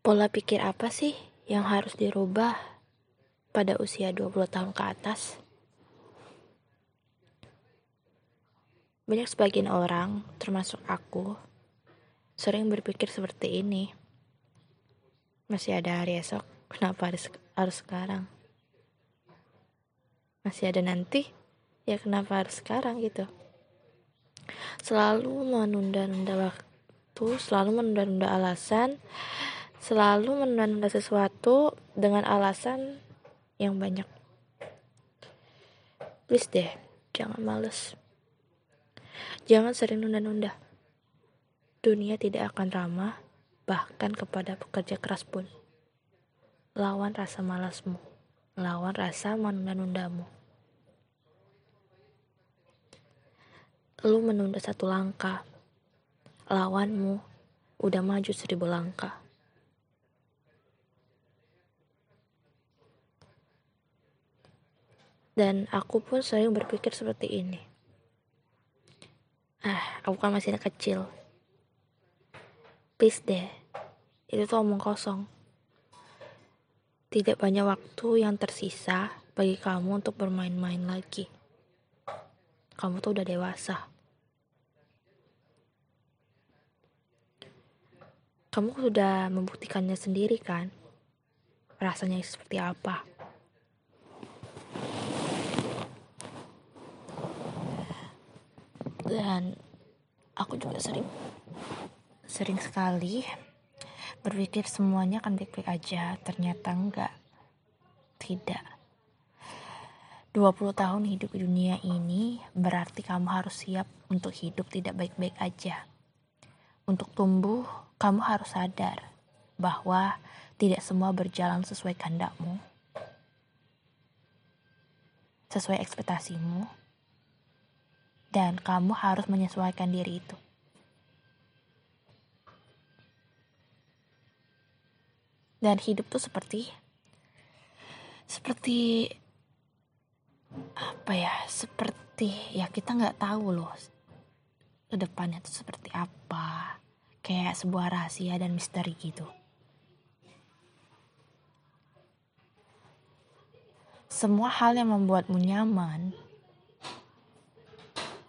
Pola pikir apa sih yang harus dirubah pada usia 20 tahun ke atas? Banyak sebagian orang, termasuk aku, sering berpikir seperti ini. Masih ada hari esok, kenapa harus, harus sekarang? Masih ada nanti, ya kenapa harus sekarang gitu? Selalu menunda-nunda waktu, selalu menunda-nunda alasan, selalu menunda sesuatu dengan alasan yang banyak. Please deh, jangan males. Jangan sering nunda-nunda. Dunia tidak akan ramah, bahkan kepada pekerja keras pun. Lawan rasa malasmu, lawan rasa menunda-nundamu. Lu menunda satu langkah, lawanmu udah maju seribu langkah. Dan aku pun sering berpikir seperti ini. Ah, aku kan masih kecil. Please deh, itu tuh omong kosong. Tidak banyak waktu yang tersisa bagi kamu untuk bermain-main lagi. Kamu tuh udah dewasa. Kamu sudah membuktikannya sendiri kan? Rasanya seperti apa? Dan aku juga sering sering sekali berpikir semuanya akan baik-baik aja. Ternyata enggak tidak. 20 tahun hidup di dunia ini berarti kamu harus siap untuk hidup tidak baik-baik aja. Untuk tumbuh kamu harus sadar bahwa tidak semua berjalan sesuai kehendakmu sesuai ekspektasimu dan kamu harus menyesuaikan diri itu. Dan hidup tuh seperti seperti apa ya? Seperti ya kita nggak tahu loh ke depannya tuh seperti apa. Kayak sebuah rahasia dan misteri gitu. Semua hal yang membuatmu nyaman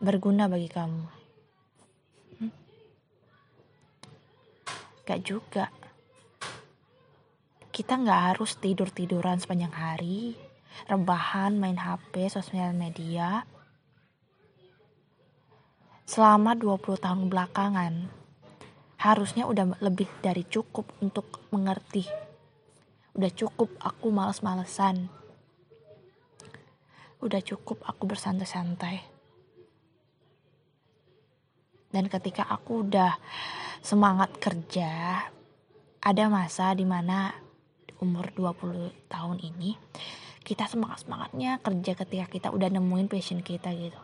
berguna bagi kamu? Hmm? Gak juga. Kita nggak harus tidur-tiduran sepanjang hari, rebahan, main HP, sosial media. Selama 20 tahun belakangan, harusnya udah lebih dari cukup untuk mengerti. Udah cukup aku males-malesan. Udah cukup aku bersantai-santai. Dan ketika aku udah semangat kerja, ada masa di mana umur 20 tahun ini kita semangat-semangatnya kerja ketika kita udah nemuin passion kita gitu.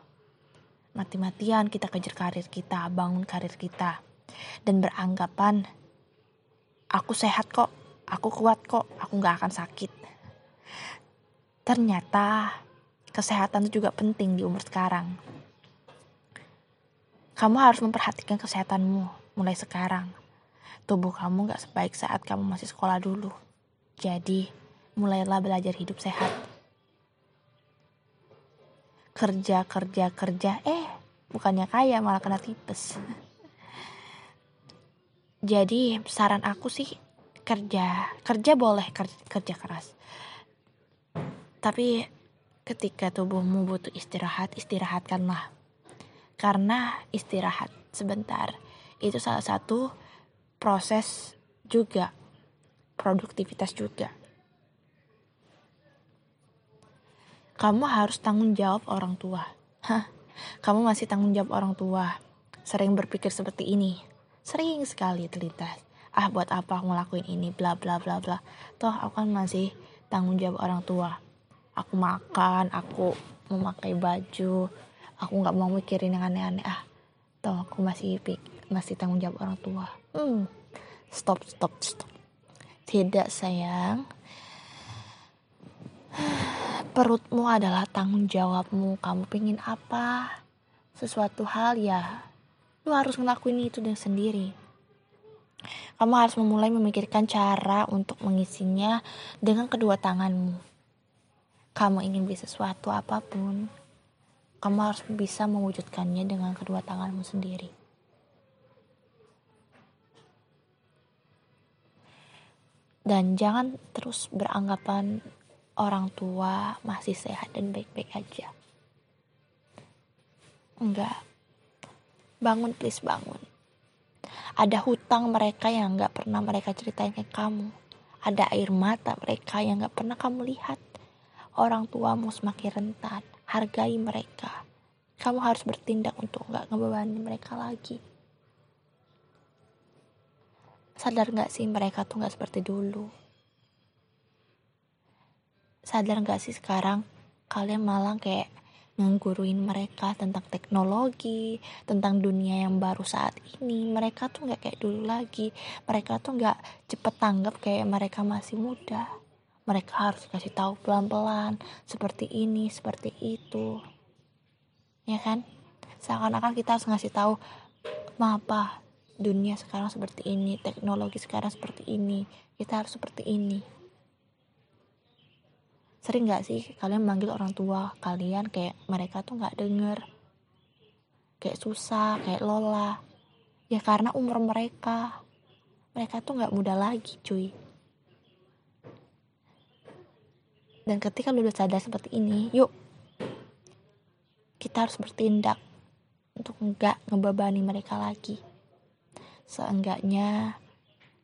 Mati-matian kita kejar karir kita, bangun karir kita. Dan beranggapan aku sehat kok, aku kuat kok, aku gak akan sakit. Ternyata kesehatan itu juga penting di umur sekarang kamu harus memperhatikan kesehatanmu mulai sekarang. Tubuh kamu gak sebaik saat kamu masih sekolah dulu. Jadi, mulailah belajar hidup sehat. Kerja, kerja, kerja, eh bukannya kaya malah kena tipes. Jadi, saran aku sih kerja, kerja boleh kerja, kerja keras. Tapi ketika tubuhmu butuh istirahat, istirahatkanlah karena istirahat sebentar. Itu salah satu proses juga produktivitas juga. Kamu harus tanggung jawab orang tua. Hah, kamu masih tanggung jawab orang tua. Sering berpikir seperti ini. Sering sekali terlintas. Ah buat apa aku ngelakuin ini? Bla bla bla bla. Toh aku kan masih tanggung jawab orang tua. Aku makan aku memakai baju aku nggak mau mikirin yang aneh-aneh ah. Toh aku masih masih tanggung jawab orang tua. Hmm. Stop stop stop. Tidak sayang. Perutmu adalah tanggung jawabmu. Kamu pengen apa? Sesuatu hal ya. Lu harus ngelakuin itu dengan sendiri. Kamu harus memulai memikirkan cara untuk mengisinya dengan kedua tanganmu. Kamu ingin beli sesuatu apa pun, kamu harus bisa mewujudkannya dengan kedua tanganmu sendiri. Dan jangan terus beranggapan orang tua masih sehat dan baik-baik aja. Enggak. Bangun please bangun. Ada hutang mereka yang gak pernah mereka ceritain ke kamu. Ada air mata mereka yang gak pernah kamu lihat. Orang tuamu semakin rentan. Hargai mereka. Kamu harus bertindak untuk gak ngebebani mereka lagi. Sadar gak sih mereka tuh gak seperti dulu. Sadar gak sih sekarang kalian malah kayak ngguruin mereka tentang teknologi, tentang dunia yang baru saat ini. Mereka tuh nggak kayak dulu lagi. Mereka tuh nggak cepet tanggap kayak mereka masih muda. Mereka harus kasih tahu pelan-pelan, seperti ini, seperti itu. Ya kan? Seakan-akan kita harus ngasih tahu, apa dunia sekarang seperti ini, teknologi sekarang seperti ini, kita harus seperti ini. Sering gak sih kalian manggil orang tua kalian kayak mereka tuh gak denger? Kayak susah kayak lola ya karena umur mereka. Mereka tuh gak muda lagi cuy dan ketika lu udah sadar seperti ini yuk kita harus bertindak untuk nggak ngebebani mereka lagi. Seenggaknya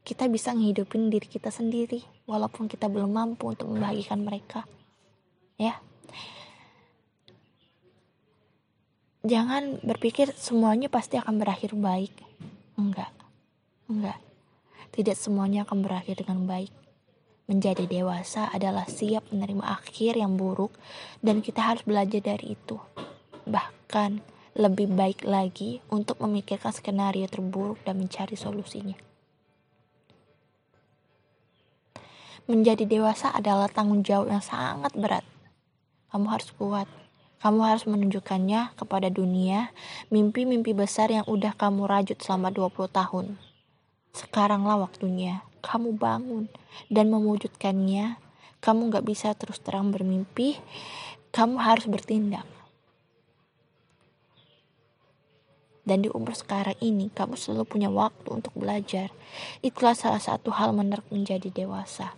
kita bisa ngehidupin diri kita sendiri walaupun kita belum mampu untuk membahagiakan mereka ya. Jangan berpikir semuanya pasti akan berakhir baik. Enggak. Enggak. Tidak semuanya akan berakhir dengan baik menjadi dewasa adalah siap menerima akhir yang buruk dan kita harus belajar dari itu bahkan lebih baik lagi untuk memikirkan skenario terburuk dan mencari solusinya. Menjadi dewasa adalah tanggung jawab yang sangat berat. Kamu harus kuat. Kamu harus menunjukkannya kepada dunia mimpi-mimpi besar yang udah kamu rajut selama 20 tahun. Sekaranglah waktunya kamu bangun dan mewujudkannya. Kamu gak bisa terus terang bermimpi, kamu harus bertindak. Dan di umur sekarang ini, kamu selalu punya waktu untuk belajar. Itulah salah satu hal menarik menjadi dewasa.